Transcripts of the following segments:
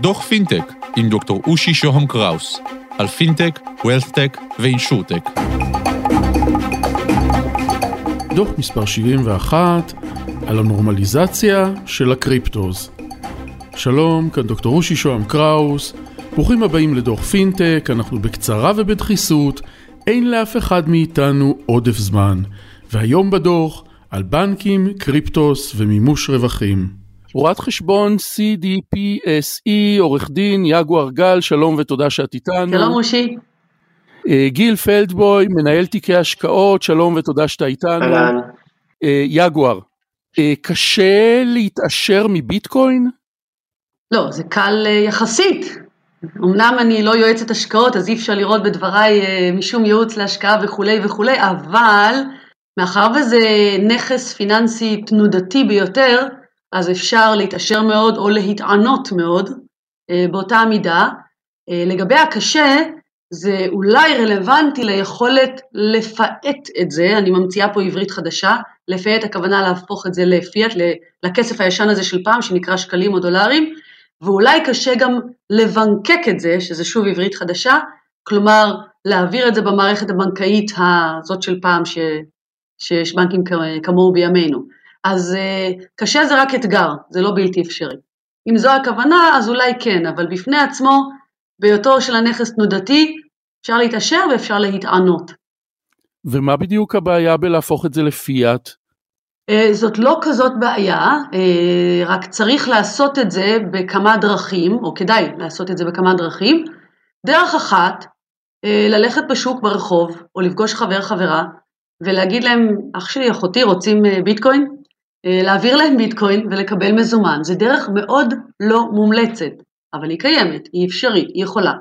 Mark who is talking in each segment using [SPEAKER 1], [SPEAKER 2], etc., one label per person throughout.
[SPEAKER 1] דוח פינטק עם דוקטור אושי שוהם קראוס על פינטק, wealthtech ו insurtech.
[SPEAKER 2] דוח מספר 71 על הנורמליזציה של הקריפטוס. שלום, כאן דוקטור אושי שוהם קראוס, ברוכים הבאים לדוח פינטק, אנחנו בקצרה ובדחיסות, אין לאף אחד מאיתנו עודף זמן. והיום בדוח, על בנקים, קריפטוס ומימוש רווחים. רואת חשבון CDPSE, עורך דין יגואר גל, שלום ותודה שאת איתנו.
[SPEAKER 3] שלום אושי.
[SPEAKER 2] אה, גיל פלדבוי, מנהל תיקי השקעות, שלום ותודה שאתה איתנו.
[SPEAKER 3] אהלן.
[SPEAKER 2] אה, יגואר, אה, קשה להתעשר מביטקוין?
[SPEAKER 3] לא, זה קל יחסית. אמנם אני לא יועצת השקעות, אז אי אפשר לראות בדבריי משום ייעוץ להשקעה וכולי וכולי, אבל מאחר וזה נכס פיננסי תנודתי ביותר, אז אפשר להתעשר מאוד או להתענות מאוד באותה מידה. לגבי הקשה, זה אולי רלוונטי ליכולת לפאט את זה, אני ממציאה פה עברית חדשה, לפאט הכוונה להפוך את זה לפיאט, לכסף הישן הזה של פעם שנקרא שקלים או דולרים, ואולי קשה גם לבנקק את זה, שזה שוב עברית חדשה, כלומר להעביר את זה במערכת הבנקאית הזאת של פעם ש, שיש בנקים כמוהו בימינו. אז קשה זה רק אתגר, זה לא בלתי אפשרי. אם זו הכוונה, אז אולי כן, אבל בפני עצמו, בהיותו של הנכס תנודתי, אפשר להתעשר ואפשר להתענות.
[SPEAKER 2] ומה בדיוק הבעיה בלהפוך את זה לפיאט?
[SPEAKER 3] זאת לא כזאת בעיה, רק צריך לעשות את זה בכמה דרכים, או כדאי לעשות את זה בכמה דרכים. דרך אחת, ללכת בשוק ברחוב, או לפגוש חבר חברה, ולהגיד להם, אח שלי, אחותי, רוצים ביטקוין? להעביר להם ביטקוין ולקבל מזומן. זה דרך מאוד לא מומלצת, אבל היא קיימת, היא אפשרית, היא יכולה.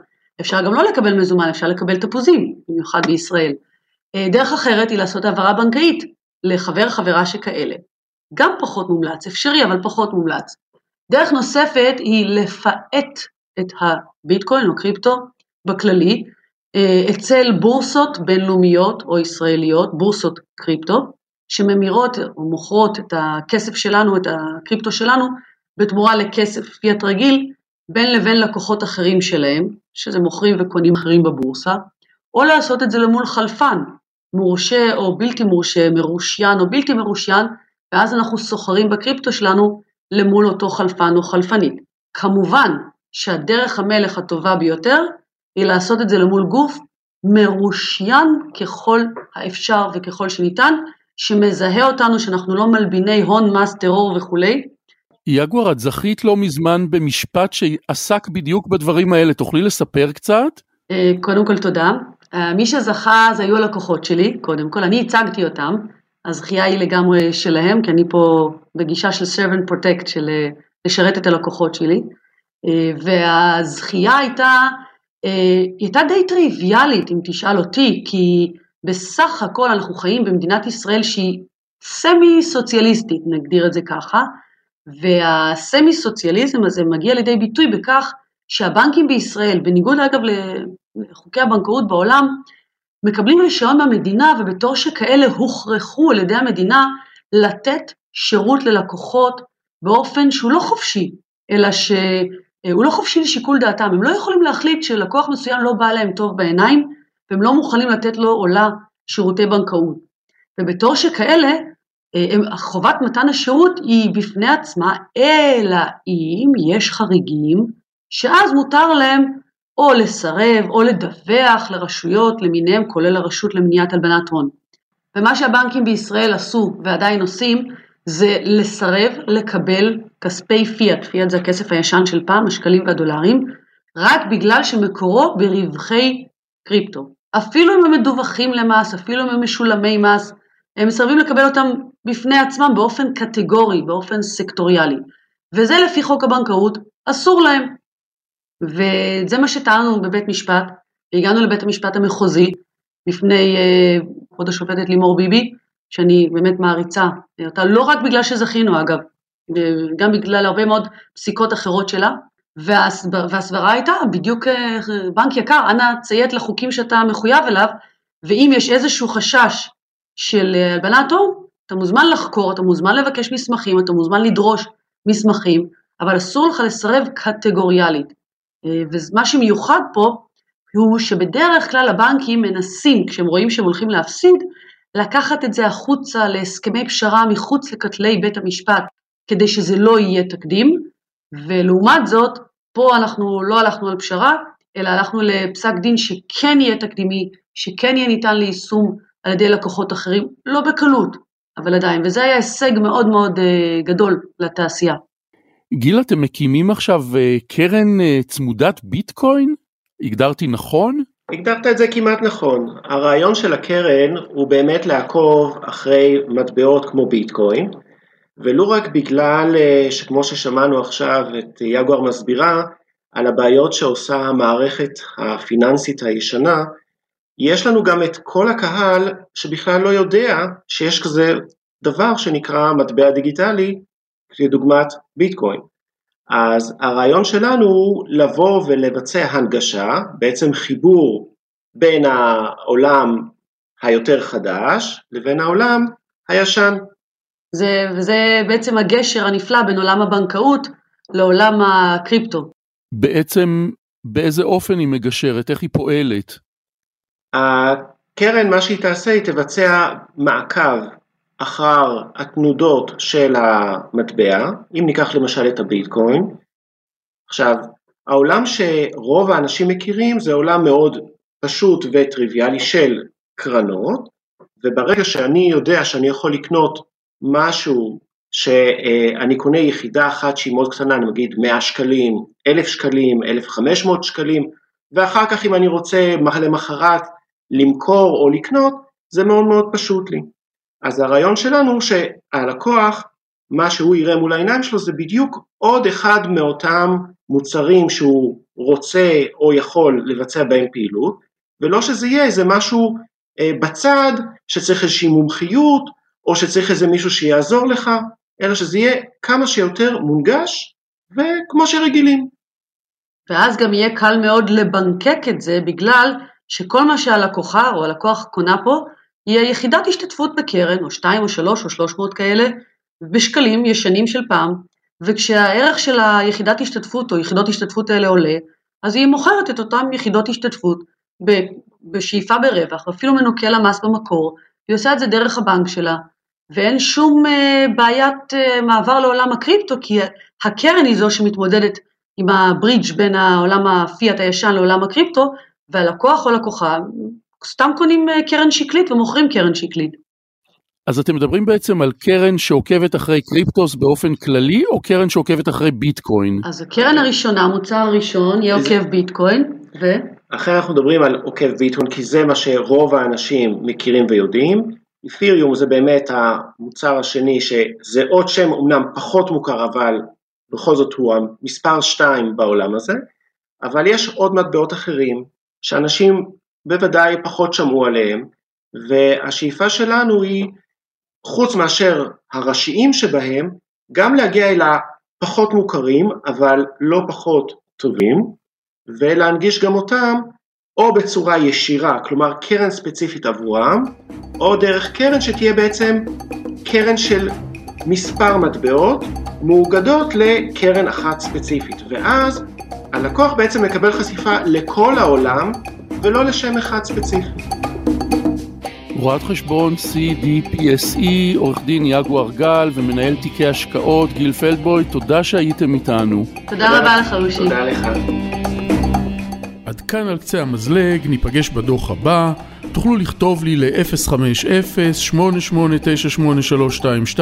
[SPEAKER 3] אפשר גם לא לקבל מזומן, אפשר לקבל תפוזים, במיוחד בישראל. דרך אחרת היא לעשות העברה בנקאית לחבר חברה שכאלה. גם פחות מומלץ, אפשרי אבל פחות מומלץ. דרך נוספת היא לפאט את הביטקוין או קריפטו בכללי אצל בורסות בינלאומיות או ישראליות, בורסות קריפטו, שממירות או מוכרות את הכסף שלנו, את הקריפטו שלנו, בתמורה לכסף פיאט רגיל, בין לבין לקוחות אחרים שלהם, שזה מוכרים וקונים אחרים בבורסה, או לעשות את זה למול חלפן, מורשה או בלתי מורשה, מרושיין או בלתי מרושיין, ואז אנחנו סוחרים בקריפטו שלנו למול אותו חלפן או חלפנית. כמובן שהדרך המלך הטובה ביותר היא לעשות את זה למול גוף מרושיין ככל האפשר וככל שניתן, שמזהה אותנו שאנחנו לא מלביני הון, מס, טרור וכולי,
[SPEAKER 2] יגואר, את זכית לא מזמן במשפט שעסק בדיוק בדברים האלה, תוכלי לספר קצת?
[SPEAKER 3] קודם כל תודה. מי שזכה זה היו הלקוחות שלי, קודם כל, אני הצגתי אותם, הזכייה היא לגמרי שלהם, כי אני פה בגישה של servant protect, של לשרת את הלקוחות שלי, והזכייה הייתה, היא הייתה די טריוויאלית, אם תשאל אותי, כי בסך הכל אנחנו חיים במדינת ישראל שהיא סמי סוציאליסטית, נגדיר את זה ככה, והסמי סוציאליזם הזה מגיע לידי ביטוי בכך שהבנקים בישראל, בניגוד אגב לחוקי הבנקאות בעולם, מקבלים רישיון מהמדינה ובתור שכאלה הוכרחו על ידי המדינה לתת שירות ללקוחות באופן שהוא לא חופשי, אלא שהוא לא חופשי לשיקול דעתם, הם לא יכולים להחליט שלקוח מסוים לא בא להם טוב בעיניים והם לא מוכנים לתת לו עולה שירותי בנקאות. ובתור שכאלה חובת מתן השירות היא בפני עצמה, אלא אם יש חריגים, שאז מותר להם או לסרב או לדווח לרשויות למיניהם, כולל הרשות למניעת הלבנת הון. ומה שהבנקים בישראל עשו ועדיין עושים, זה לסרב לקבל כספי פיאט, פיאט זה הכסף הישן של פעם, השקלים והדולרים, רק בגלל שמקורו ברווחי קריפטו. אפילו אם הם מדווחים למס, אפילו אם הם משולמי מס, הם מסרבים לקבל אותם בפני עצמם באופן קטגורי, באופן סקטוריאלי. וזה לפי חוק הבנקאות, אסור להם. וזה מה שטענו בבית משפט, והגענו לבית המשפט המחוזי, לפני כבוד uh, השופטת לימור ביבי, שאני באמת מעריצה אותה, לא רק בגלל שזכינו אגב, גם בגלל הרבה מאוד פסיקות אחרות שלה, והסברה הייתה בדיוק בנק יקר, אנא ציית לחוקים שאתה מחויב אליו, ואם יש איזשהו חשש של הלבנת הון, אתה מוזמן לחקור, אתה מוזמן לבקש מסמכים, אתה מוזמן לדרוש מסמכים, אבל אסור לך לסרב קטגוריאלית. אה, ומה שמיוחד פה, הוא שבדרך כלל הבנקים מנסים, כשהם רואים שהם הולכים להפסיד, לקחת את זה החוצה להסכמי פשרה מחוץ לכתלי בית המשפט, כדי שזה לא יהיה תקדים, ולעומת זאת, פה אנחנו לא הלכנו על פשרה, אלא הלכנו לפסק דין שכן יהיה תקדימי, שכן יהיה ניתן ליישום על ידי לקוחות אחרים, לא בקלות, אבל עדיין, וזה היה הישג מאוד מאוד uh, גדול לתעשייה.
[SPEAKER 2] גיל, אתם מקימים עכשיו uh, קרן uh, צמודת ביטקוין? הגדרתי נכון?
[SPEAKER 4] הגדרת את זה כמעט נכון. הרעיון של הקרן הוא באמת לעקוב אחרי מטבעות כמו ביטקוין, ולו רק בגלל שכמו ששמענו עכשיו את יגואר מסבירה, על הבעיות שעושה המערכת הפיננסית הישנה, יש לנו גם את כל הקהל שבכלל לא יודע שיש כזה דבר שנקרא מטבע דיגיטלי, כדוגמת ביטקוין. אז הרעיון שלנו הוא לבוא ולבצע הנגשה, בעצם חיבור בין העולם היותר חדש לבין העולם הישן.
[SPEAKER 3] זה, וזה בעצם הגשר הנפלא בין עולם הבנקאות לעולם הקריפטו.
[SPEAKER 2] בעצם באיזה אופן היא מגשרת, איך היא פועלת?
[SPEAKER 4] הקרן, מה שהיא תעשה, היא תבצע מעקב אחר התנודות של המטבע, אם ניקח למשל את הביטקוין. עכשיו, העולם שרוב האנשים מכירים זה עולם מאוד פשוט וטריוויאלי של קרנות, וברגע שאני יודע שאני יכול לקנות משהו שאני קונה יחידה אחת שהיא מאוד קטנה, נגיד 100 שקלים, 1,000 שקלים, 1,500 שקלים, ואחר כך אם אני רוצה למחרת למכור או לקנות, זה מאוד מאוד פשוט לי. אז הרעיון שלנו הוא שהלקוח, מה שהוא יראה מול העיניים שלו זה בדיוק עוד אחד מאותם מוצרים שהוא רוצה או יכול לבצע בהם פעילות, ולא שזה יהיה איזה משהו אה, בצד שצריך איזושהי מומחיות, או שצריך איזה מישהו שיעזור לך, אלא שזה יהיה כמה שיותר מונגש וכמו שרגילים.
[SPEAKER 3] ואז גם יהיה קל מאוד לבנקק את זה בגלל שכל מה שהלקוחה או הלקוח קונה פה היא היחידת השתתפות בקרן, או שתיים או שלוש או שלוש מאות כאלה, בשקלים ישנים של פעם, וכשהערך של היחידת השתתפות או יחידות השתתפות האלה עולה, אז היא מוכרת את אותן יחידות השתתפות בשאיפה ברווח, אפילו מנוכה לה מס במקור, היא עושה את זה דרך הבנק שלה, ואין שום אה, בעיית אה, מעבר לעולם הקריפטו, כי הקרן היא זו שמתמודדת עם הברידג' בין העולם הפיאט הישן לעולם הקריפטו, והלקוח או לקוחה סתם קונים אה, קרן שקלית ומוכרים קרן שקלית.
[SPEAKER 2] אז אתם מדברים בעצם על קרן שעוקבת אחרי קריפטוס באופן כללי, או קרן שעוקבת אחרי ביטקוין?
[SPEAKER 3] אז הקרן הראשונה, המוצר הראשון, יהיה עוקב ביטקוין, ו...
[SPEAKER 4] אחרי אנחנו מדברים על עוקב ביטקוין, כי זה מה שרוב האנשים מכירים ויודעים. אית'ריום זה באמת המוצר השני, שזה עוד שם אמנם פחות מוכר, אבל בכל זאת הוא המספר 2 בעולם הזה, אבל יש עוד מטבעות אחרים, שאנשים בוודאי פחות שמעו עליהם, והשאיפה שלנו היא, חוץ מאשר הראשיים שבהם, גם להגיע אל הפחות מוכרים, אבל לא פחות טובים, ולהנגיש גם אותם או בצורה ישירה, כלומר קרן ספציפית עבורם, או דרך קרן שתהיה בעצם קרן של מספר מטבעות מאוגדות לקרן אחת ספציפית, ואז הלקוח בעצם מקבל חשיפה לכל העולם ולא לשם אחד ספציפי.
[SPEAKER 2] רואת חשבון CDPSE, עורך דין יגואר גל ומנהל תיקי השקעות גיל פלדבוי, תודה שהייתם איתנו.
[SPEAKER 3] תודה רבה לך אושי.
[SPEAKER 4] תודה לך.
[SPEAKER 2] כאן על קצה המזלג, ניפגש בדוח הבא. תוכלו לכתוב לי ל-050-88983322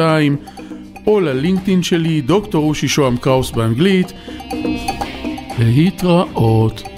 [SPEAKER 2] או ללינקדאין שלי, דוקטור אושי שוהם קראוס באנגלית. להתראות.